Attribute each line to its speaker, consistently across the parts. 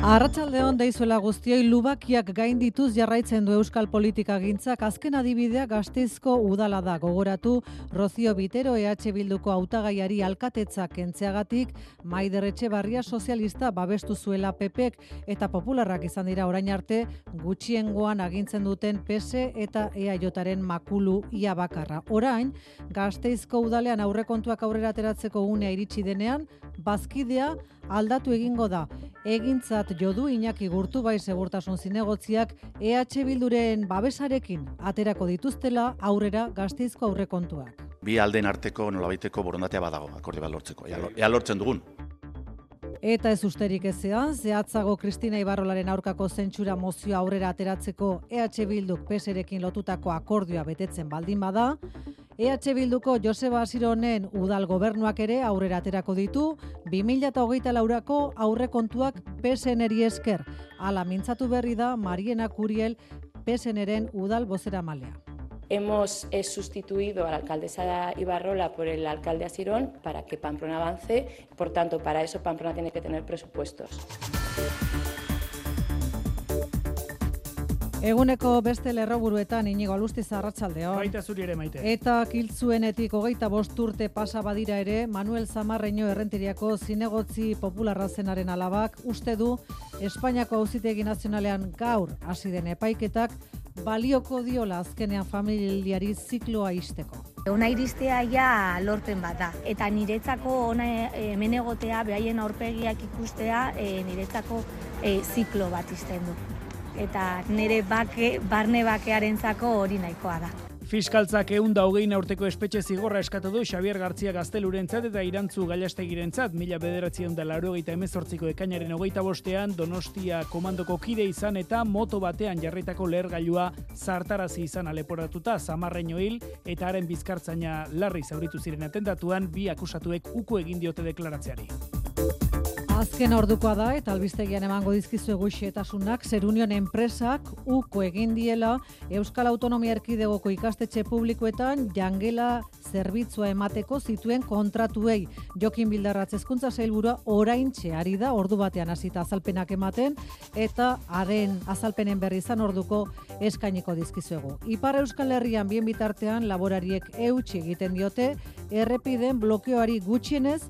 Speaker 1: Arratsaldeon deizuela guztioi lubakiak gaindituz jarraitzen du euskal politika gintzak azken adibidea gazteizko udala da gogoratu Rozio Bitero EH Bilduko hautagaiari alkatetzak kentzeagatik Maider Etxebarria sozialista babestu zuela PPek eta popularrak izan dira orain arte gutxiengoan agintzen duten PS eta EAJaren makulu ia bakarra. Orain gazteizko udalean aurrekontuak aurrera ateratzeko unea iritsi denean bazkidea aldatu egingo da. Egintzat jodu Iñaki Gurtu bai segurtasun zinegotziak EH Bilduren babesarekin aterako dituztela aurrera gazteizko aurrekontuak.
Speaker 2: Bi alden arteko nolabaiteko borondatea badago, akordi bat lortzeko. Ea, ea lortzen dugun.
Speaker 1: Eta ez usterik ezean, zehatzago Kristina Ibarrolaren aurkako zentsura mozio aurrera ateratzeko EH Bilduk peserekin lotutako akordioa betetzen baldin bada, EH Bilduko Joseba Asironen udal gobernuak ere aurrera aterako ditu 2008 laurako aurrekontuak PSNeri esker. Ala mintzatu berri da Mariena Kuriel PSNeren udal bozera malea.
Speaker 3: Hemos eh, sustituido a la alcaldesa Ibarrola por el alcalde Asirón para que Pamplona avance. Por tanto, para eso Pamplona tiene que tener presupuestos.
Speaker 1: Eguneko beste lerroburuetan inigo alusti zarratxaldeon.
Speaker 4: Baita zuri ere maite.
Speaker 1: Eta kiltzuenetik hogeita bost urte pasa badira ere, Manuel Zamarreño errentiriako zinegotzi popularra zenaren alabak, uste du Espainiako auzitegi nazionalean gaur hasi den epaiketak balioko diola azkenean familiari zikloa isteko.
Speaker 5: Ona iristea ja lorpen bat da. Eta niretzako ona hemen egotea, behaien aurpegiak ikustea, e, niretzako e, ziklo bat izten du eta nire bake, barne bakearentzako hori nahikoa da.
Speaker 4: Fiskaltzak egun da hogein aurteko espetxe zigorra eskatu du Xavier Gartzia Gaztelurentzat eta Irantzu Gaiastegirentzat mila bederatzen da laro eta emezortziko ekainaren hogeita bostean Donostia komandoko kide izan eta moto batean jarritako lehergailua zartarazi izan aleporatuta zamarreño hil eta haren bizkartzaina larri zauritu ziren atentatuan bi akusatuek uku egin diote deklaratzeari.
Speaker 1: Azken ordukoa da eta albistegian emango dizkizu eguxietasunak Zerunion enpresak uko egin diela Euskal Autonomia Erkidegoko ikastetxe publikoetan jangela zerbitzua emateko zituen kontratuei. Jokin Bildarratz hezkuntza sailburua oraintxe ari da ordu batean hasita azalpenak ematen eta haren azalpenen berri izan orduko eskainiko dizkizuegu. Ipar Euskal Herrian bien bitartean laborariek eutxi egiten diote errepiden blokeoari gutxienez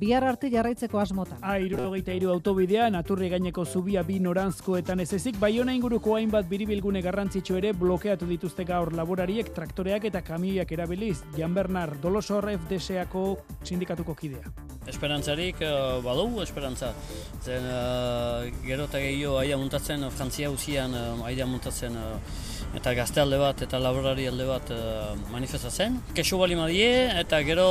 Speaker 1: bihar arte jarraitzeko asmotan.
Speaker 4: A, irurogeita iru autobidea, naturri gaineko zubia bi norantzkoetan ez ezik, baiona inguruko hainbat biribilgune garrantzitsu ere blokeatu dituzte gaur laborariek, traktoreak eta kamioiak erabiliz, Jan Bernard Dolosor FDS-ako sindikatuko kidea.
Speaker 6: Esperantzarik uh, badu, esperantza. Zen, uh, gero eta gehiago aia muntatzen, Frantzia usian uh, aia muntatzen eta gazte alde bat eta laborari alde bat uh, manifestatzen. Kesu bali madie eta gero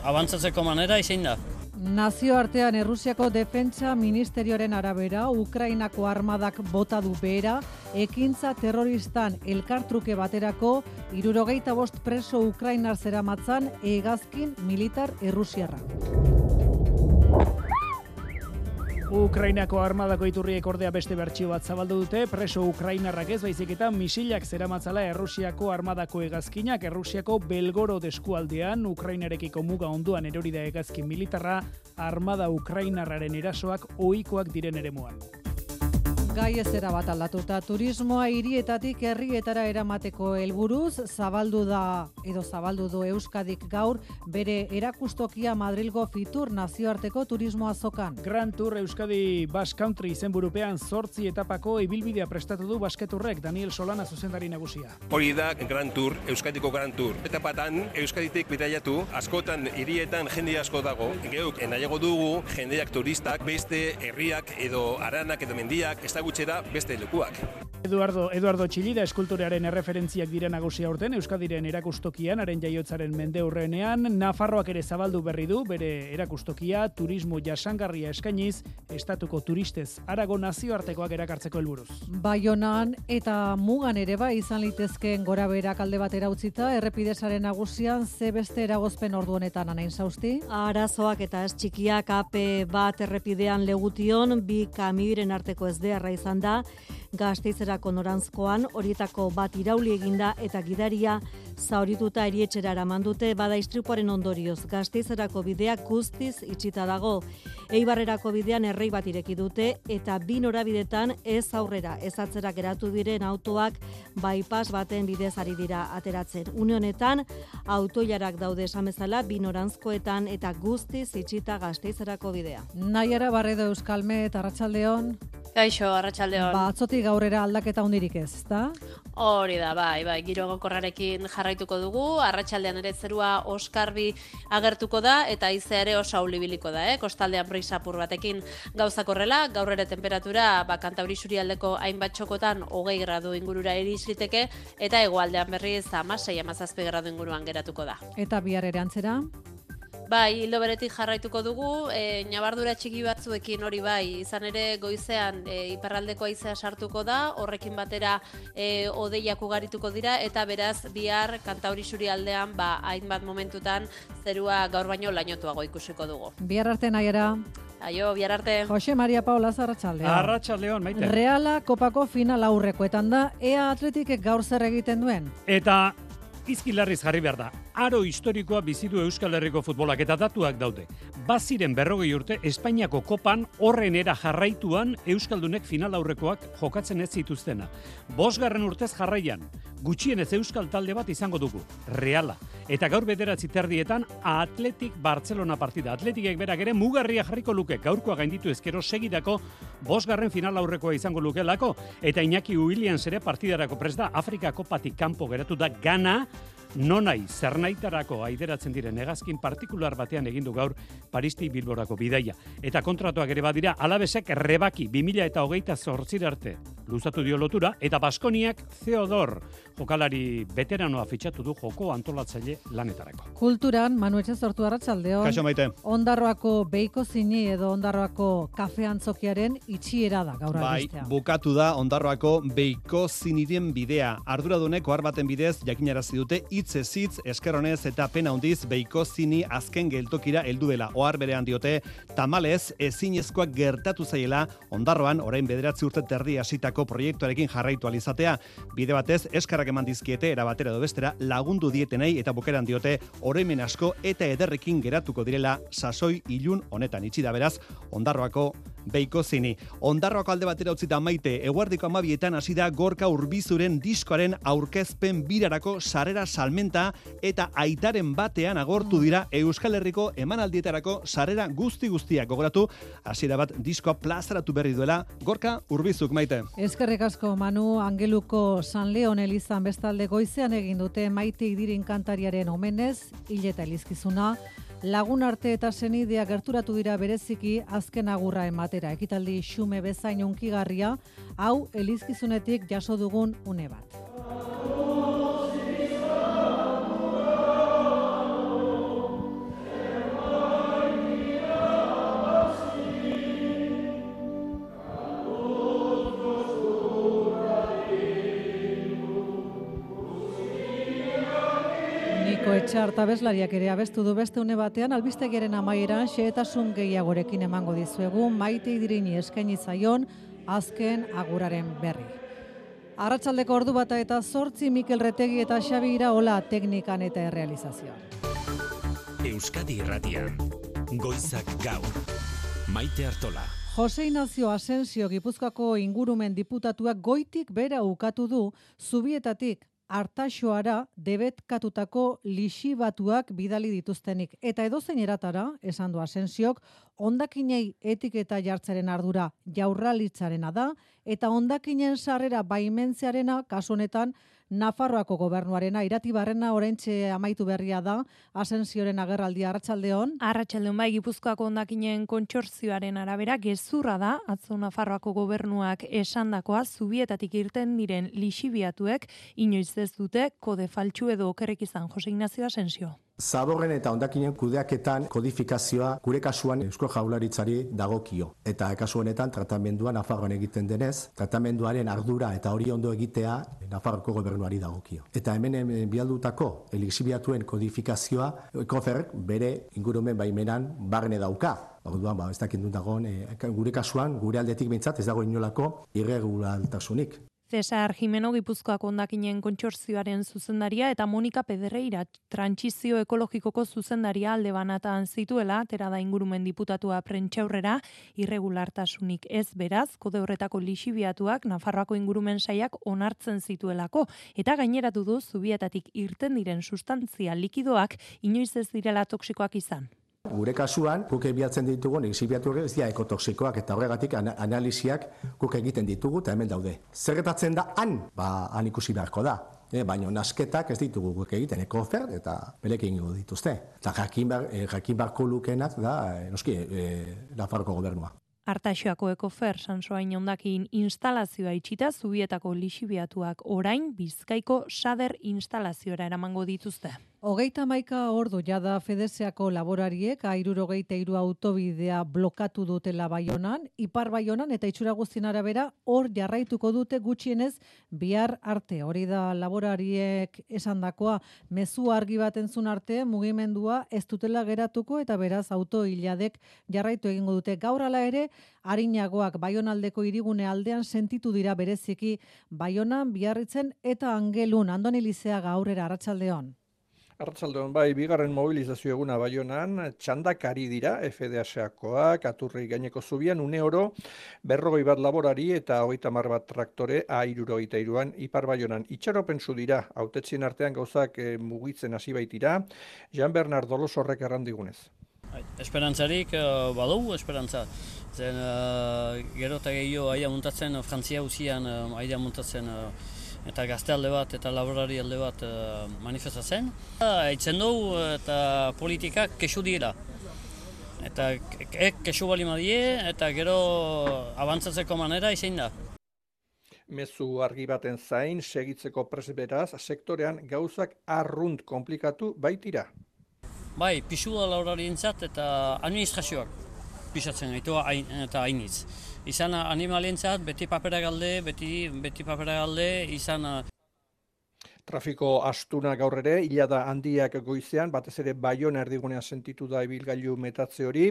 Speaker 6: abantzatzeko manera izein da.
Speaker 1: Nazioartean Errusiako Defentsa Ministerioaren arabera, Ukrainako armadak bota du behera, ekintza terroristan elkartruke baterako, irurogeita bost preso Ukrainar zera matzan, egazkin militar Errusiarra.
Speaker 4: Ukrainako armadako iturriek ordea beste bertsio bat zabaldu dute, preso Ukrainarrak ez baizik eta misilak zeramatzala Errusiako armadako egazkinak, Errusiako Belgoro deskualdean, Ukrainarekiko muga onduan erori da egazkin militarra, armada Ukrainarraren erasoak ohikoak diren ere muan.
Speaker 1: Gai ez bat aldatuta turismoa hirietatik herrietara eramateko helburuz zabaldu da edo zabaldu du Euskadik gaur bere erakustokia Madrilgo Fitur nazioarteko turismo azokan.
Speaker 4: Grand Tour Euskadi Bass Country izenburupean zortzi etapako ibilbidea prestatu du basketurrek Daniel Solana zuzendari nagusia.
Speaker 7: Hori da Grand Tour, Euskadiko Grand Tour. Etapatan Euskaditik bidaiatu, askotan hirietan jende asko dago. Geuk nahiago dugu jendeak turistak beste herriak edo aranak edo mendiak ez ezagutxera beste lekuak.
Speaker 4: Eduardo, Eduardo Txillida eskulturearen erreferentziak dira nagusia urten Euskadiren erakustokian, haren jaiotzaren mende hurrenean, Nafarroak ere zabaldu berri du, bere erakustokia, turismo jasangarria eskainiz, estatuko turistez, arago nazioartekoak erakartzeko helburuz.
Speaker 1: Baionan eta mugan ere bai izan litezkeen gora berak alde bat erautzita, errepidesaren nagusian ze beste eragozpen ordu honetan anain zauzti?
Speaker 8: Arazoak eta ez txikiak ape bat errepidean legution, bi kamiren arteko ez izan da, gazteizerako norantzkoan, horietako bat irauli eginda eta gidaria zaurituta erietxera eraman dute bada istripuaren ondorioz gazteizerako bidea guztiz itxita dago. Eibarrerako bidean errei bat ireki dute eta bi norabidetan ez aurrera ez atzera geratu diren autoak bypass baten bidez ari dira ateratzen. Une honetan autoilarak daude esamezala bi norantzkoetan eta guztiz itxita gazteizerako bidea.
Speaker 1: Naiara Barredo Euskalme eta Arratsaldeon.
Speaker 9: Kaixo, Arratsaldeon.
Speaker 1: Ba, atzotik gaurrera aldaketa hundirik ez, ezta?
Speaker 9: Hori da, bai, bai, giro gokorrarekin jarraituko dugu, arratsaldean ere zerua oskarbi agertuko da, eta ize ere osa ulibiliko da, eh? kostaldean brisapur batekin gauzak horrela, gaur ere temperatura, ba, kantauri aldeko hainbat txokotan, hogei gradu ingurura erisliteke, eta egualdean berriz, amasei amazazpe gradu inguruan geratuko da.
Speaker 1: Eta bihar ere antzera?
Speaker 9: Bai, hildo beretik jarraituko dugu, e, nabardura txiki batzuekin hori bai, izan ere goizean e, iparraldeko aizea sartuko da, horrekin batera e, odeiak ugarituko dira, eta beraz bihar kantauri suri aldean, ba, hainbat momentutan zerua gaur baino lainotuago ikusiko dugu.
Speaker 1: Bihar arte nahiera.
Speaker 9: Aio, bihar arte.
Speaker 1: Jose Maria Paula Zarratxaldeon.
Speaker 10: Arratxaldeon, maite.
Speaker 1: Reala kopako final aurrekoetan da, ea atletikek gaur zer egiten duen.
Speaker 10: Eta izkilarriz jarri behar da. Aro historikoa bizitu Euskal Herriko futbolak eta datuak daude. Baziren berrogei urte, Espainiako kopan horren era jarraituan Euskaldunek final aurrekoak jokatzen ez zituztena. Bosgarren urtez jarraian, gutxienez Euskal talde bat izango dugu, Reala. Eta gaur bederatzi terdietan Atletik Barcelona partida. Atletikek berak ere mugarria jarriko luke, gaurkoa gainditu ezkero segidako bosgarren final aurrekoa izango lukelako. Eta Iñaki Williams ere partidarako prest da Afrikako patik kanpo geratu da gana nonai zernaitarako aideratzen diren negazkin partikular batean egindu gaur Paristi Bilborako bidaia. Eta kontratuak ere badira, alabesek rebaki 2000 eta hogeita zortzir arte luzatu dio lotura, eta Baskoniak Theodor jokalari veteranoa fitxatu du joko antolatzaile lanetarako.
Speaker 1: Kulturan, Manu Etxe sortu arratsaldeon.
Speaker 11: Kaixo maite.
Speaker 1: Ondarroako beiko zini edo Ondarroako kafe antzokiaren itxiera da gaur
Speaker 11: bai, bukatu da Ondarroako beiko ziniren bidea. Arduradunek ohar baten bidez jakinarazi dute hitz hitz eskerronez eta pena hundiz beiko zini azken geltokira heldu dela. Ohar berean diote tamalez ezinezkoak gertatu zaiela Ondarroan orain bederatzi urte terdi hasitako proiektuarekin jarraitu alizatea. Bide batez eskarrak eman dizkiete era batera edo bestera lagundu dietenei eta bukeran diote oroimen asko eta ederrekin geratuko direla sasoi ilun honetan itxi da beraz Ondarroako Beiko zini. Ondarroako alde batera utzita maite, eguardiko amabietan hasi da gorka urbizuren diskoaren aurkezpen birarako sarera salmenta eta aitaren batean agortu dira Euskal Herriko emanaldietarako sarera guzti guztiak gogoratu, hasiera bat diskoa plazaratu berri duela gorka urbizuk maite.
Speaker 1: Eskerrik asko Manu Angeluko San Leon Elizan bestalde goizean egin dute maite idirin kantariaren omenez, hileta elizkizuna, lagun arte eta senidea gerturatu dira bereziki azken agurra ematera. Ekitaldi xume bezain unkigarria, hau elizkizunetik jaso dugun une bat. Etxar tabeslariak ere abestu du beste une batean albistegiaren amaieran xehetasun gehiagorekin emango dizuegu maite idirini eskaini zaion azken aguraren berri. Arratsaldeko ordu bata eta zortzi Mikel Retegi eta Xabi Iraola teknikan eta errealizazioan.
Speaker 12: Euskadi Irratian, Goizak Gaur, Maite Artola.
Speaker 1: Jose Ignacio Asensio Gipuzkoako ingurumen diputatuak goitik bera ukatu du zubietatik hartaxoara debetkatutako lixibatuak bidali dituztenik. Eta edozein eratara, esan du asensiok, ondakinei etiketa jartzaren ardura jaurralitzarena da, eta ondakinen sarrera baimentzearena kasu honetan Nafarroako gobernuarena iratibarrena oraintxe amaitu berria da asensioren agerraldia arratsaldeon.
Speaker 13: Arratsaldeon bai Gipuzkoako hondakinen kontsortzioaren arabera gezurra da atzo Nafarroako gobernuak esandakoa zubietatik irten diren lixibiatuek inoiz ez dute kode faltsu edo okerrik izan Jose Ignacio Asensio.
Speaker 14: Zaborren eta ondakinen kudeaketan kodifikazioa gure kasuan Eusko Jaularitzari dagokio. Eta kasu honetan tratamenduan Nafarroan egiten denez, tratamenduaren ardura eta hori ondo egitea Nafarroko gobernuari dagokio. Eta hemen hemen bialdutako elixibiatuen kodifikazioa koferrek bere ingurumen baimenan barne dauka. Orduan, ba, ez dakit dagoen, e, gure kasuan, gure aldetik behintzat, ez dago inolako irregulaltasunik.
Speaker 13: Cesar Jimeno Gipuzkoako ondakinen kontsortzioaren zuzendaria eta Monika Pederreira trantsizio ekologikoko zuzendaria alde banatan zituela, tera da ingurumen diputatua prentxaurrera, irregulartasunik ez beraz, kode horretako lixibiatuak Nafarroako ingurumen saiak onartzen zituelako, eta gaineratu du zubietatik irten diren sustantzia likidoak inoiz ez direla toksikoak izan.
Speaker 14: Gure kasuan, guk ebiatzen ditugu, exibiatu ez dira ekotoksikoak eta horregatik an analiziak guk egiten ditugu eta hemen daude. Zerretatzen da han, ba, han ikusi beharko da. E, baina nasketak ez ditugu guk egiten, ekofer eta belekin ingo dituzte. Eta jakin, bar, e, jakin barko lukenak da, e, noski, e, Nafarroko gobernua.
Speaker 13: Artaxoako ekofer sansoain ondakin instalazioa itxita zubietako lixibiatuak orain bizkaiko sader instalazioa eramango dituzte.
Speaker 1: Hogeita maika ordu jada Fedeseako laborariek airurogeita iru autobidea blokatu dutela baionan, ipar baionan eta itxura guztien arabera hor jarraituko dute gutxienez bihar arte. Hori da laborariek esandakoa mezu argi bat entzun arte mugimendua ez dutela geratuko eta beraz auto hiladek jarraitu egingo dute. Gaur ala ere, harinagoak baionaldeko irigune aldean sentitu dira bereziki baionan biharritzen eta angelun andoni lizea gaurera arratsaldeon.
Speaker 15: Arratzaldeon bai, bigarren mobilizazio eguna baionan, txandakari dira, FDH-akoak, aturri gaineko zubian, une oro, berrogoi bat laborari eta hogeita mar bat traktore, airuro eta iruan, ipar baionan. Itxaropen zu dira, autetzien artean gauzak e, mugitzen hasi baitira, Jean Bernard Dolos horrek errandigunez.
Speaker 6: Bai, esperantzarik uh, badugu esperantza. Zen uh, gero eta gehiago aia muntatzen, Frantzia usian uh, aia muntatzen eta gazte alde bat eta laborari alde bat uh, manifestatzen. Eitzen dugu eta politikak kesu dira. Eta ek kesu bali madie eta gero abantzatzeko manera izin da.
Speaker 15: Mezu argi baten zain, segitzeko presberaz, sektorean gauzak arrunt komplikatu baitira.
Speaker 6: Bai, pisu da eta administrazioak pisatzen gaitu eta hainitz izan animalientzat beti papera galde, beti, beti papera galde, izan...
Speaker 15: Trafiko astuna gaur ere, hilada handiak goizean, batez ere baiona erdigunean sentitu da ibilgailu metatze hori.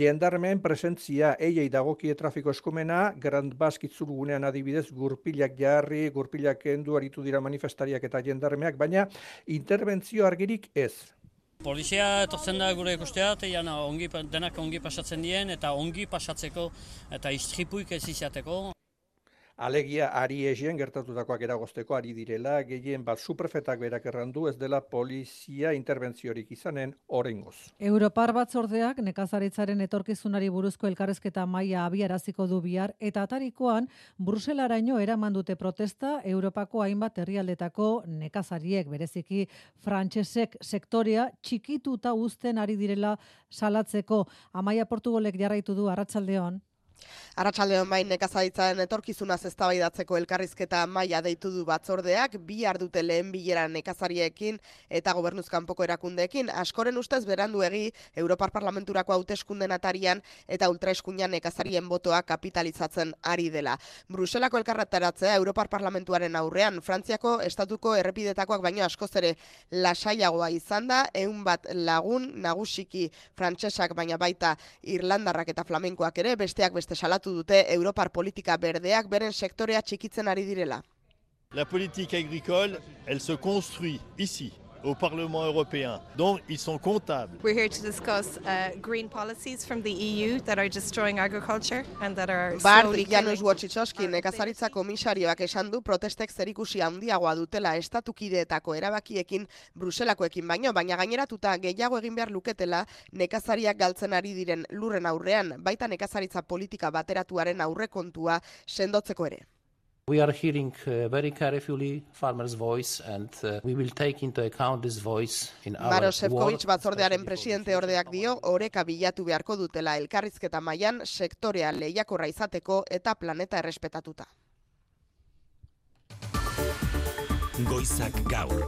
Speaker 15: Jendarmen presentzia eiei dagokie trafiko eskumena, Grand Basque itzulugunean adibidez gurpilak jarri, gurpilak endu aritu dira manifestariak eta jendarmeak, baina interbentzio argirik ez.
Speaker 6: Polizia etortzen da gure ikustea, eta ongi, denak ongi pasatzen dien, eta ongi pasatzeko, eta istripuik ez izateko.
Speaker 15: Alegia ari esien gertatutakoak eragozteko ari direla, gehien bat superfetak berak errandu ez dela polizia interbentziorik izanen orengoz.
Speaker 1: Europar batzordeak nekazaritzaren etorkizunari buruzko elkarrezketa maila abiaraziko du bihar eta atarikoan Bruselaraino eraman dute protesta Europako hainbat herrialdetako nekazariek. Bereziki frantsesek sektorea txikituta uzten ari direla salatzeko. Amaia Portugolek jarraitu du arratsaldeon
Speaker 16: Arratsaldeon bain nekazaritzaren etorkizuna eztabaidatzeko elkarrizketa maila deitu du batzordeak bi dute lehen bilera nekazariekin eta gobernuzkanpoko erakundeekin askoren ustez beranduegi Europar Parlamenturako hauteskunden atarian eta ultraeskuinan nekazarien botoa kapitalizatzen ari dela. Bruselako elkarretaratzea Europar Parlamentuaren aurrean Frantziako estatuko errepidetakoak baino askoz ere lasaiagoa izan da, ehun bat lagun nagusiki frantsesak baina baita Irlandarrak eta flamenkoak ere besteak beste salatu dute Europar politika berdeak beren sektorea txikitzen ari direla.
Speaker 17: La politique agricole, elle se construit ici, au Parlement européen. Donc, ils sont comptables.
Speaker 18: We're here to discuss uh, green policies from the EU that are destroying agriculture and that are slowly...
Speaker 16: Bart Janus Wojcicki nekazaritza komisarioak esan du protestek zerikusi handiagoa dutela estatukideetako erabakiekin Bruselakoekin baino, baina gaineratuta gehiago egin behar luketela nekazariak galtzen ari diren lurren aurrean, baita nekazaritza politika bateratuaren aurrekontua sendotzeko ere.
Speaker 19: We are hearing uh, very carefully farmers' voice and uh, we will take into account this voice in our
Speaker 16: Maro Sefcovic batzordearen presidente ordeak dio, oreka bilatu beharko dutela elkarrizketa mailan sektorea lehiakorra izateko eta planeta errespetatuta.
Speaker 12: Goizak gaur.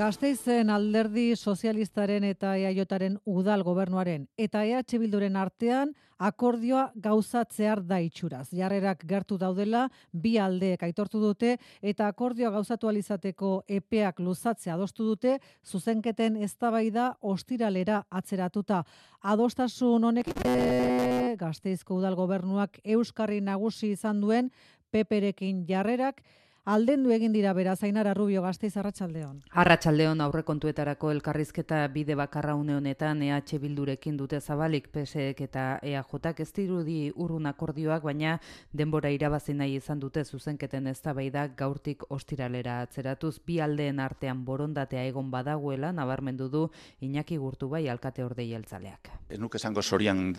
Speaker 1: Gasteizen alderdi sozialistaren eta EAJaren udal gobernuaren eta EH Bilduren artean akordioa gauzatzear da itxuraz. Jarrerak gertu daudela bi aldeek aitortu dute eta akordioa gauzatu alizateko epeak luzatzea adostu dute zuzenketen eztabaida ostiralera atzeratuta. Adostasun honek e, Gasteizko udal gobernuak euskarri nagusi izan duen peperekin jarrerak aldendu egin dira bera Zainara Rubio Gasteiz Arratsaldeon.
Speaker 20: Arratsaldeon aurrekontuetarako elkarrizketa bide bakarra une honetan EH Bildurekin dute zabalik PSEek eta EAJak ez dirudi urrun akordioak baina denbora irabazi nahi izan dute zuzenketen eztabaida gaurtik ostiralera atzeratuz bi aldeen artean borondatea egon badagoela nabarmendu du Iñaki Gurtu bai alkate ordei jeltzaleak.
Speaker 2: Ez nuke esango sorian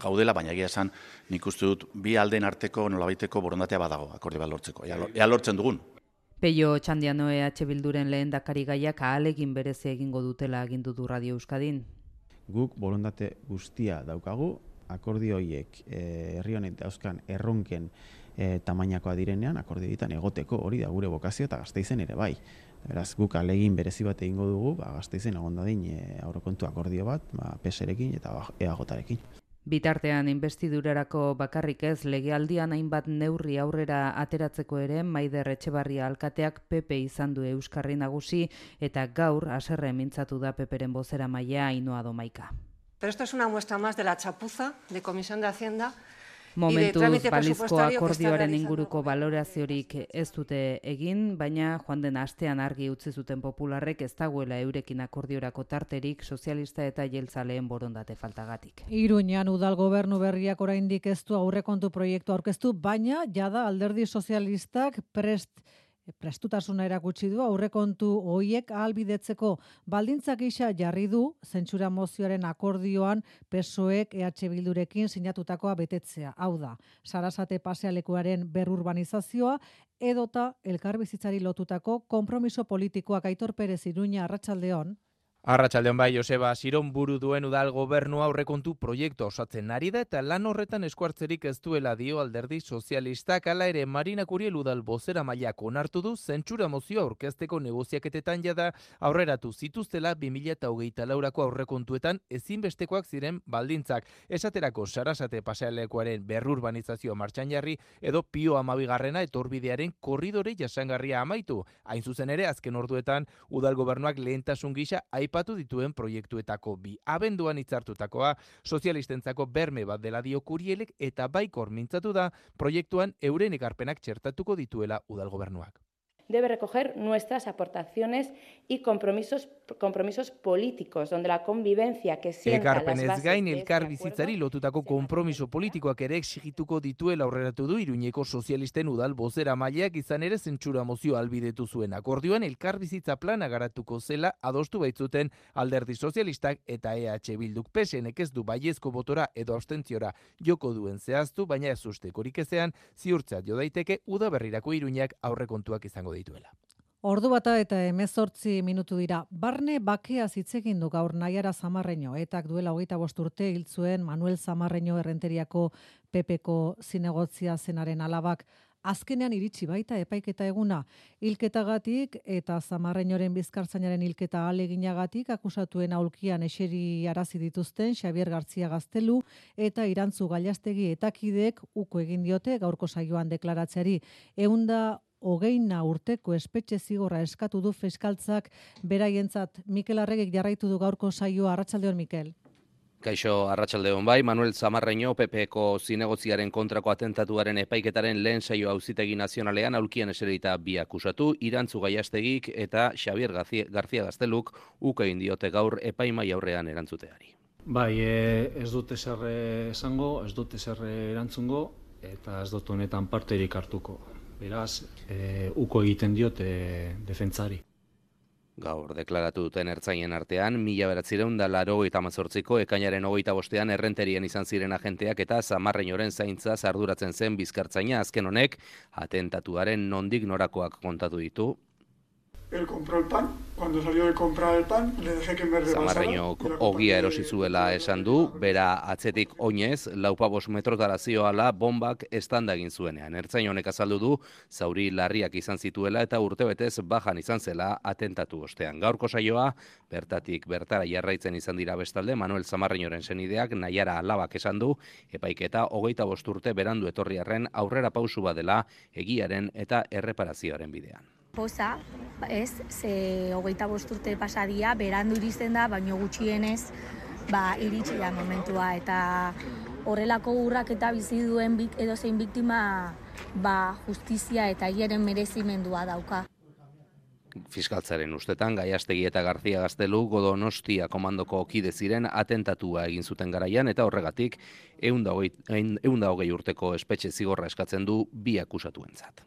Speaker 2: gaudela baina egia esan nik uste dut bi aldeen arteko nolabaiteko borondatea badago akordio bat lortzeko. Ea lortzen dugun.
Speaker 20: Peio Txandiano EH Bilduren lehen dakari gaiak ahalegin berezi egingo dutela agindu du Radio Euskadin.
Speaker 21: Guk borondate guztia daukagu, akordio horiek eh, herri honek dauzkan erronken e, tamainakoa direnean, akordio ditan egoteko hori da gure bokazio eta gazteizen ere bai. Beraz, guk alegin berezi bat egingo dugu, ba, gazteizen egon dadin e, aurrekontu akordio bat, ba, peserekin eta eagotarekin.
Speaker 20: Bitartean investidurarako bakarrik ez legealdian hainbat neurri aurrera ateratzeko ere Maider Etxebarria alkateak PP izan du Euskarri nagusi eta gaur haserre mintzatu da Peperen bozera maia Ainoa Domaika.
Speaker 22: Pero esto es una muestra más de la chapuza de Comisión de Hacienda
Speaker 20: Momentu balizko akordioaren inguruko baloraziorik ez dute egin, baina joan den astean argi utzi zuten popularrek ez dagoela eurekin akordiorako tarterik sozialista eta jeltzaleen borondate faltagatik.
Speaker 1: Iruñan udal gobernu berriak oraindik ez du aurrekontu proiektu aurkeztu, baina jada alderdi sozialistak prest prestutasuna erakutsi du aurrekontu hoiek ahalbidetzeko baldintzak gisa jarri du zentsura mozioaren akordioan PSOEk EH Bildurekin sinatutakoa betetzea. Hau da, Sarasate pasealekuaren berurbanizazioa edota elkarbizitzari lotutako konpromiso politikoak Aitor Perez Iruña Arratsaldeon
Speaker 23: Arratxaldeon bai, Joseba, Siron buru duen udal gobernu aurrekontu proiektu osatzen ari da eta lan horretan eskuartzerik ez duela dio alderdi sozialistak ala ere Marina Kuriel udal bozera mailak onartu du zentsura mozio aurkezteko negoziaketetan jada aurreratu zituztela 2008 laurako aurrekontuetan ezinbestekoak ziren baldintzak. Esaterako sarasate pasealekoaren berrurbanizazio martxan jarri edo pio amabigarrena etorbidearen korridore jasangarria amaitu. Hain zuzen ere, azken orduetan udal gobernuak lehentasun gisa aipatu dituen proiektuetako bi. Abenduan hitzartutakoa sozialistentzako berme bat dela dio kurielek eta baikor mintzatu da proiektuan euren ekarpenak txertatuko dituela udal gobernuak
Speaker 3: debe recoger nuestras aportaciones y compromisos compromisos políticos donde la convivencia que sienta
Speaker 23: las bases gain elkar bizitzari lotutako konpromiso politikoak ere exigituko dituela aurreratu du Iruñeko sozialisten udal bozera maileak izan ere zentsura mozio albidetu zuen. Akordioan elkar bizitza plana garatuko zela adostu baitzuten alderdi sozialistak eta EH Bilduk. Pesenek ez du baiezko botora edo abstentziora joko duen zehaztu baina ez ustekorik ezean ziurtzat jo daiteke udaberrirako Iruñak aurrekontuak izango dituela.
Speaker 1: Ordu bata eta emezortzi minutu dira. Barne bakea zitzegin du gaur naiara zamarreño. Etak duela hogeita urte hil zuen Manuel Zamarreño errenteriako pepeko zinegotzia zenaren alabak. Azkenean iritsi baita epaiketa eguna hilketagatik eta Zamarreñoren bizkartzainaren hilketa aleginagatik akusatuen aulkian eseri arazi dituzten Xavier Gartzia Gaztelu eta Irantzu Gailastegi etakidek uko egin diote gaurko saioan deklaratzeari. Eunda hogeina urteko espetxe zigorra eskatu du fiskaltzak beraientzat. Mikel Arregik jarraitu du gaurko saioa Arratsaldeon Mikel.
Speaker 24: Kaixo Arratsaldeon bai, Manuel Zamarreño PPko zinegotziaren kontrako atentatuaren epaiketaren lehen saio auzitegi nazionalean aulkian eserita bi akusatu, Irantzu Gaiastegik eta Xavier García Gazteluk egin diote gaur epaimai aurrean erantzuteari.
Speaker 25: Bai, e, ez dut ezer esango, ez dut ezer erantzungo eta ez dut honetan parterik hartuko beraz, e, uko egiten diote defentzari.
Speaker 24: Gaur deklaratu duten ertzainen artean, mila beratzireun da laro eta mazortziko ekainaren hogeita bostean errenterian izan ziren agenteak eta zamarreinoren zaintza zarduratzen zen bizkartzaina azken honek, atentatuaren nondik norakoak kontatu ditu.
Speaker 26: El compró el pan
Speaker 27: cuando salió de comprar el pan, le dejé que me rebasara.
Speaker 24: Zamarreñok ogia erosi zuela esan du, bera atzetik oinez, laupabos metrotara zioala bombak estanda egin zuenean. Ertzain honek azaldu du, zauri larriak izan zituela eta urtebetez bajan izan zela atentatu ostean. Gaurko saioa, bertatik bertara jarraitzen izan dira bestalde, Manuel Zamarreñoren senideak nahiara alabak esan du, epaiketa hogeita bosturte berandu etorriarren aurrera pausu badela egiaren eta erreparazioaren bidean
Speaker 28: poza, ez, ze hogeita bosturte pasadia, berandu iristen da, baino gutxienez, ba, iritsi da momentua, eta horrelako urrak eta bizi duen bik, edo zein biktima, ba, justizia eta hieren merezimendua dauka.
Speaker 24: Fiskaltzaren ustetan, Gaiastegi eta Garzia Gaztelu Godonostia komandoko kide ziren atentatua egin zuten garaian eta horregatik eunda hogei urteko espetxe zigorra eskatzen du bi akusatuentzat.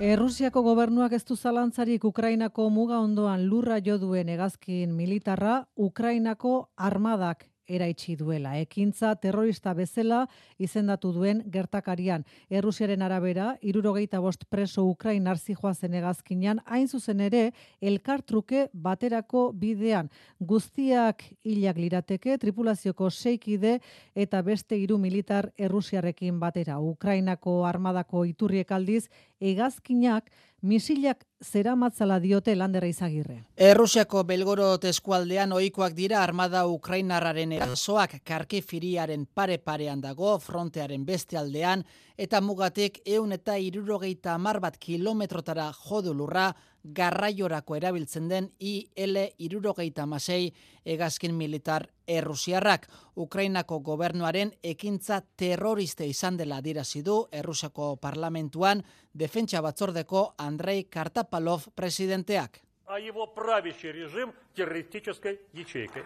Speaker 1: Errusiako gobernuak ez du zalantzarik Ukrainako muga ondoan lurra jo duen hegazkin militarra Ukrainako armadak eraitsi duela. Ekintza terrorista bezala izendatu duen gertakarian. Errusiaren arabera, irurogeita bost preso Ukrain arzi joazen egazkinan, hain zuzen ere, elkartruke baterako bidean. Guztiak hilak lirateke, tripulazioko seikide eta beste hiru militar Errusiarekin batera. Ukrainako armadako iturriek aldiz, egazkinak misilak zera matzala diote landera izagirre.
Speaker 29: Errusiako belgoro teskualdean ohikoak dira armada Ukrainarraren erasoak karkifiriaren pare-parean dago frontearen beste aldean eta mugatik eun eta irurogeita amar bat kilometrotara jodu lurra garraiorako erabiltzen den IL irurogeita masei egazkin militar errusiarrak. Ukrainako gobernuaren ekintza terroriste izan dela dirazi du Errusiako parlamentuan defentsa batzordeko Andrei Kartapalov presidenteak.
Speaker 30: A его правящий режим террористической ячейкой.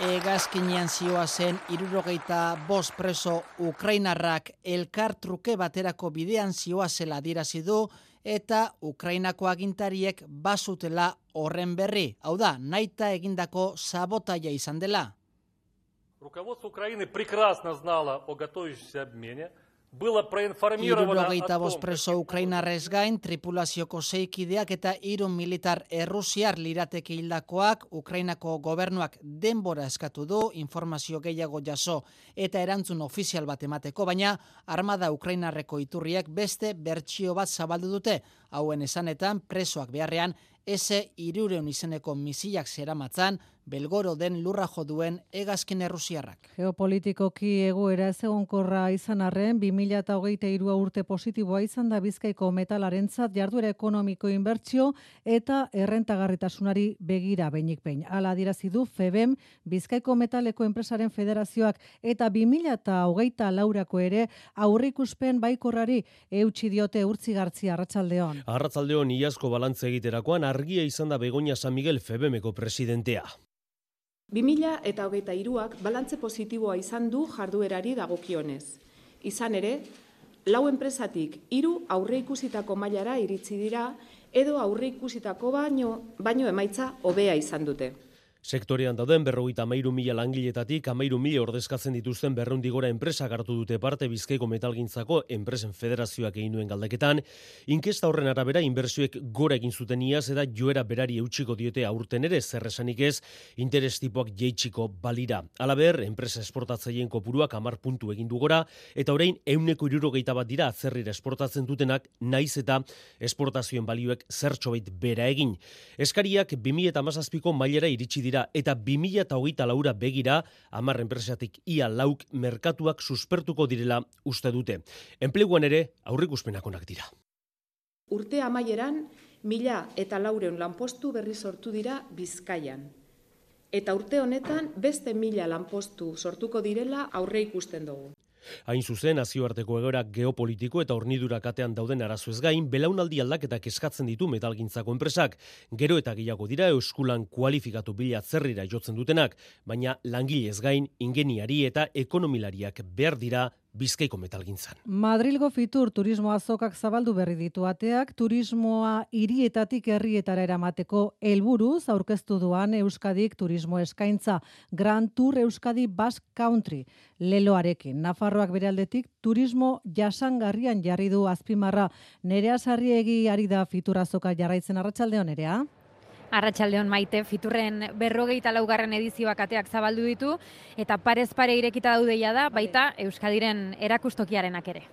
Speaker 29: Egazkinean zioa zen irurogeita bost preso Ukrainarrak elkar truke baterako bidean zioa zela dirazi du eta Ukrainako agintariek basutela horren berri. Hau da, naita egindako sabotaia izan dela.
Speaker 30: Руководство Украины прекрасно знало о готовящемся обмене,
Speaker 29: Irurogeita bost preso Ukrainarrez gain, tripulazioko zeikideak eta irun militar errusiar lirateke hildakoak, Ukrainako gobernuak denbora eskatu du, informazio gehiago jaso eta erantzun ofizial bat emateko, baina armada Ukrainarreko iturriek beste bertsio bat zabaldu dute, hauen esanetan presoak beharrean, eze irureun izeneko misilak zeramatzan, belgoro den lurra jo duen egazkin errusiarrak.
Speaker 1: Geopolitikoki egoera ez egonkorra izan arren, 2008 urte positiboa izan da bizkaiko metalarentzat jarduera ekonomiko inbertsio eta errentagarritasunari begira behinik behin. Ala dirazi du FEBEM, bizkaiko metaleko enpresaren federazioak eta 2008 laurako ere aurrikuspen baikorrari eutxi diote urtzi gartzi arratsaldeon.
Speaker 26: Arratsaldeon iazko balantze egiterakoan argia izan da Begoña San Miguel FEBEMeko presidentea.
Speaker 31: 2000 eta hogeita iruak balantze positiboa izan du jarduerari dagokionez. Izan ere, lau enpresatik hiru aurre ikusitako mailara iritsi dira edo aurre ikusitako baino, baino emaitza hobea izan dute.
Speaker 26: Sektorean dauden berrogeita amairu mila langiletatik amairu mila ordezkatzen dituzten berrundigora enpresa gartu dute parte bizkaiko metalgintzako enpresen federazioak egin duen galdeketan. Inkesta horren arabera inbersioek gora egin zuten iaz eta joera berari eutxiko diote aurten ere zerresanik ez interes tipoak jeitxiko balira. Alaber, enpresa esportatzaien kopuruak amar puntu egin du gora eta orain euneko irurogeita bat dira atzerrira esportatzen dutenak naiz eta esportazioen balioek zertxobait bera egin. Eskariak 2000 eta mazazpiko mailera iritsi dira eta 2008 laura begira, amar enpresatik ia lauk merkatuak suspertuko direla uste dute. Enpleguan ere, aurrik uspenakonak dira.
Speaker 31: Urte amaieran, mila eta laureun lanpostu berri sortu dira bizkaian. Eta urte honetan, beste mila lanpostu sortuko direla aurre ikusten dugu.
Speaker 26: Hain zuzen, nazioarteko egoera geopolitiko eta hornidura katean dauden arazo ez gain, belaunaldi aldaketak eskatzen ditu metalgintzako enpresak. Gero eta gehiago dira euskulan kualifikatu bila zerrira jotzen dutenak, baina langile ez gain, ingeniari eta ekonomilariak behar dira bizkaiko metalgintzan.
Speaker 1: Madrilgo fitur turismo azokak zabaldu berri ditu ateak, turismoa hirietatik herrietara eramateko helburuz aurkeztu duan Euskadik turismo eskaintza Grand Tour Euskadi Basque Country leloarekin. Nafarroak bere aldetik turismo jasangarrian jarri du azpimarra nerea sarriegi ari da fitur azoka jarraitzen arratsalde nerea.
Speaker 32: Arratxaldeon maite, fiturren berrogeita laugarren edizioak ateak zabaldu ditu, eta parez pare irekita daudeia da, baita Euskadiren erakustokiarenak ere.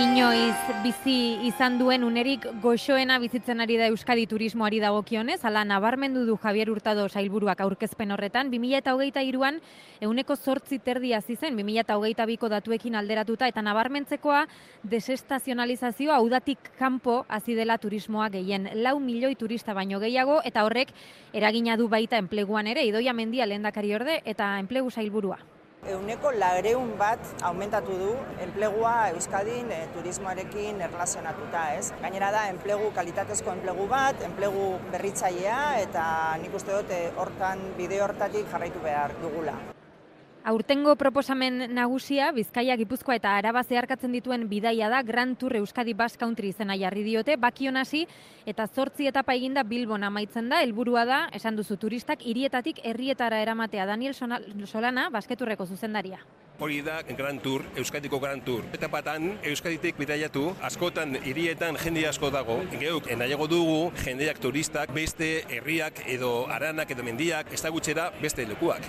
Speaker 32: Inoiz bizi izan duen unerik goxoena bizitzen ari da Euskadi turismoari dagokionez, ala nabarmendu du Javier Hurtado sailburuak aurkezpen horretan, 2008an euneko zortzi terdi zen 2008ko datuekin alderatuta, eta nabarmentzekoa desestazionalizazioa audatik kanpo hasi dela turismoa gehien. Lau milioi turista baino gehiago, eta horrek eragina du baita enpleguan ere, idoia mendia lehendakari orde, eta enplegu sailburua.
Speaker 33: Euneko lagreun bat aumentatu du enplegua Euskadin e, turismoarekin erlazionatuta, ez? Gainera da, enplegu kalitatezko enplegu bat, enplegu berritzailea eta nik uste dut eh, hortan bide hortatik jarraitu behar dugula.
Speaker 32: Aurtengo proposamen nagusia, Bizkaia, Gipuzkoa eta Araba zeharkatzen dituen bidaia da Grand Tour Euskadi Bass Country izena jarri diote, bakion hasi eta zortzi etapa eginda Bilbon amaitzen da, helburua da, esan duzu turistak, hirietatik herrietara eramatea Daniel Solana, basketurreko zuzendaria.
Speaker 34: Hori da Grand Tour, Euskadiko Grand Tour. Eta patan, Euskaditik bidaiatu, askotan hirietan jende asko dago, geuk, nahiago dugu, jendeak turistak, beste herriak edo aranak edo mendiak, ez da beste lekuak.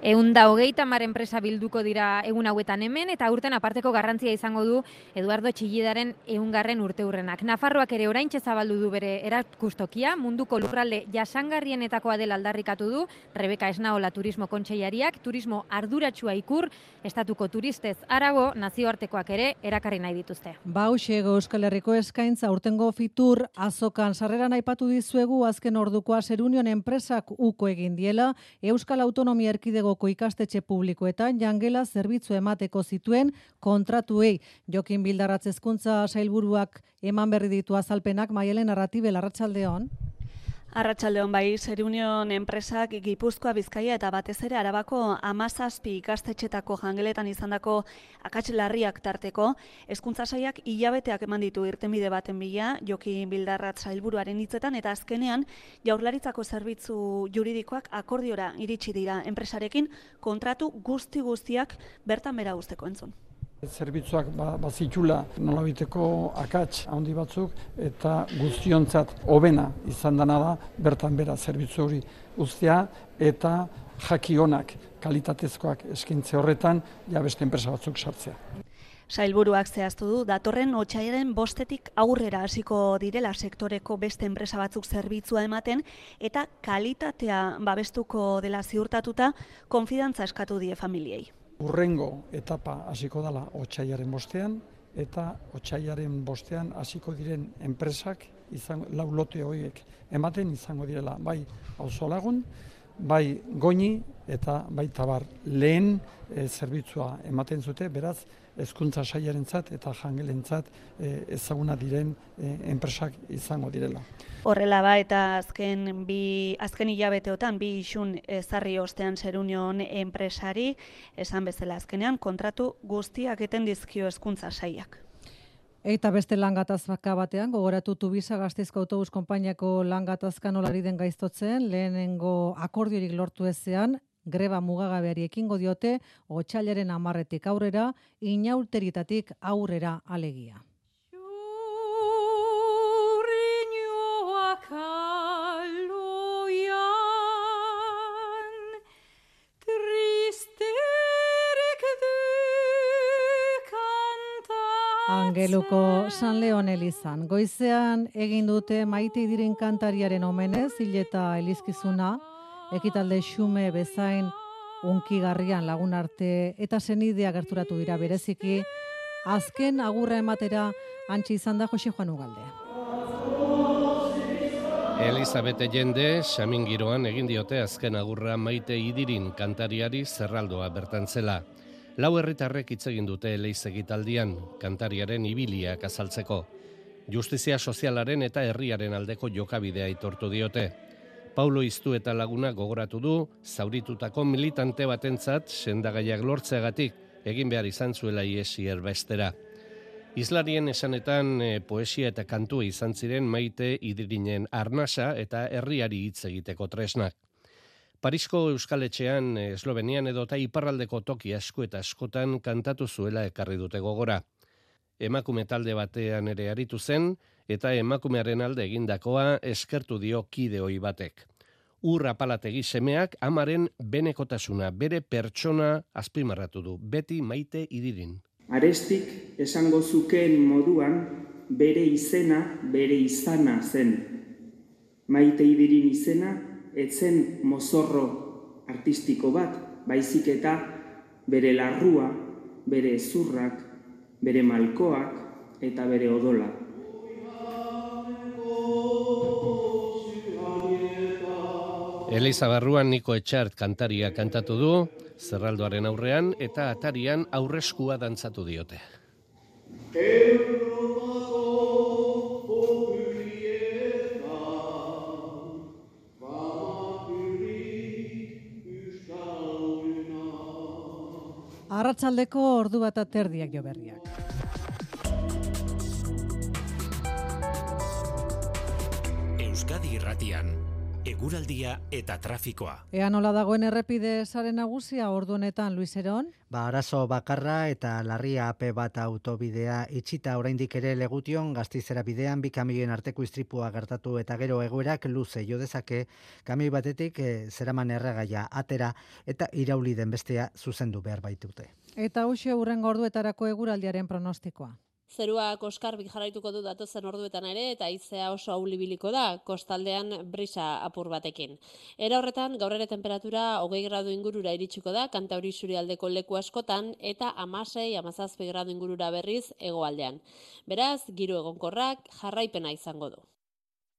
Speaker 32: Eunda hogeita mar enpresa bilduko dira egun hauetan hemen, eta urten aparteko garrantzia izango du Eduardo Txillidaren eungarren urte hurrenak. Nafarroak ere orain zabaldu du bere erakustokia, munduko lurralde jasangarrienetakoa dela aldarrikatu du, Rebeka Esnaola turismo kontseiariak, turismo arduratsua ikur, estatuko turistez arago, nazioartekoak ere erakarri nahi dituzte.
Speaker 1: Bauxego Euskal Herriko eskaintza urtengo fitur azokan sarreran aipatu dizuegu azken ordukoa Serunion enpresak uko egin diela, Euskal Autonomia Erkidego Bilboko ikastetxe publikoetan jangela zerbitzu emateko zituen kontratuei. Jokin Bildarratz hezkuntza sailburuak eman berri ditu azalpenak Maialen Arratibe Larratsaldeon.
Speaker 35: Arratxaldeon bai, Serunion enpresak Gipuzkoa Bizkaia eta batez ere Arabako amazazpi ikastetxetako jangeletan izandako akatxelarriak tarteko, hezkuntza saiak hilabeteak eman ditu irtenbide baten bila, Joki Bildarrat sailburuaren hitzetan eta azkenean jaurlaritzako zerbitzu juridikoak akordiora iritsi dira enpresarekin kontratu guzti guztiak bertan bera usteko entzun.
Speaker 27: Zerbitzuak ba, bazitula nolabiteko akats handi batzuk eta guztiontzat hobena izan dena da bertan bera zerbitzu hori guztia eta jakionak kalitatezkoak eskintze horretan ja beste enpresa batzuk sartzea.
Speaker 35: Sailburuak zehaztu du, datorren otxaiaren bostetik aurrera hasiko direla sektoreko beste enpresa batzuk zerbitzua ematen eta kalitatea babestuko dela ziurtatuta konfidantza eskatu die familiei.
Speaker 27: Urrengo etapa hasiko dela otxaiaren bostean, eta otxaiaren bostean hasiko diren enpresak, izan, lau lote horiek ematen izango direla, bai auzolagun, bai goini eta bai tabar. Lehen e, zerbitzua ematen zute, beraz, hezkuntza saiarentzat eta jangelentzat e, ezaguna diren e, enpresak izango direla.
Speaker 35: Horrela ba eta azken bi azken hilabeteotan bi isun ezarri ostean Serunion enpresari esan bezala azkenean kontratu guztiak eten dizkio hezkuntza saiak.
Speaker 1: Eta beste langatazka batean, gogoratu tubisa gazteizko autobus konpainiako langatazka nolari den gaiztotzen, lehenengo akordiorik lortu ezean, greba mugagabeari ekingo diote, otxailaren amarretik aurrera, inaulteritatik aurrera alegia. Angeluko San Leon Elizan. Goizean egin dute maite diren kantariaren omenez, hileta elizkizuna, ekitalde xume bezain unkigarrian lagun arte eta senidea gerturatu dira bereziki azken agurra ematera antzi izan da Jose Juan Ugalde.
Speaker 36: Elizabete jende, Xamin Giroan egin diote azken agurra maite idirin kantariari zerraldoa bertan zela. Lau herritarrek hitz egin dute egitaldian kantariaren ibiliak azaltzeko. Justizia sozialaren eta herriaren aldeko jokabidea aitortu diote Paulo Iztu eta laguna gogoratu du, zauritutako militante batentzat sendagaiak lortzeagatik egin behar izan zuela iesi erbestera. Islarien esanetan e, poesia eta kantua izan ziren maite idirinen arnasa eta herriari hitz egiteko tresnak. Parisko Euskaletxean, eh, Eslovenian edo eta iparraldeko toki asko eta askotan kantatu zuela ekarri dute gogora. Emakume talde batean ere aritu zen, eta emakumearen alde egindakoa eskertu dio kideoi batek. Urra palategi semeak amaren benekotasuna, bere pertsona azpimarratu du, beti maite idirin.
Speaker 31: Arestik esango zukeen moduan, bere izena, bere izana zen. Maite idirin izena, etzen mozorro artistiko bat, baizik eta bere larrua, bere ezurrak, bere malkoak eta bere odola.
Speaker 36: Eliza Barruan Niko Etxart kantaria kantatu du, zerraldoaren aurrean eta atarian aurreskua dantzatu diote.
Speaker 1: Arratsaldeko ordu bat aterdiak jo berriak.
Speaker 12: Euskadi Irratian eguraldia eta trafikoa.
Speaker 1: Ea nola dagoen errepide sare nagusia ordu honetan Luis Eron?
Speaker 37: Ba, arazo bakarra eta larria AP bat autobidea itxita oraindik ere legution gaztizera bidean bi kamioen arteko istripua gertatu eta gero egoerak luze jo dezake kamioi batetik e, zeraman erregaia atera eta irauli den bestea zuzendu behar baitute.
Speaker 1: Eta hoxe urrengo orduetarako eguraldiaren pronostikoa.
Speaker 9: Zeruak oskarbi jarraituko du datozen orduetan ere eta izea oso aulibiliko da, kostaldean brisa apur batekin. Era horretan, gaur ere temperatura hogei gradu ingurura iritsiko da, kanta hori aldeko leku askotan, eta amasei, amazazpi gradu ingurura berriz egoaldean. Beraz, giru egonkorrak jarraipena izango du.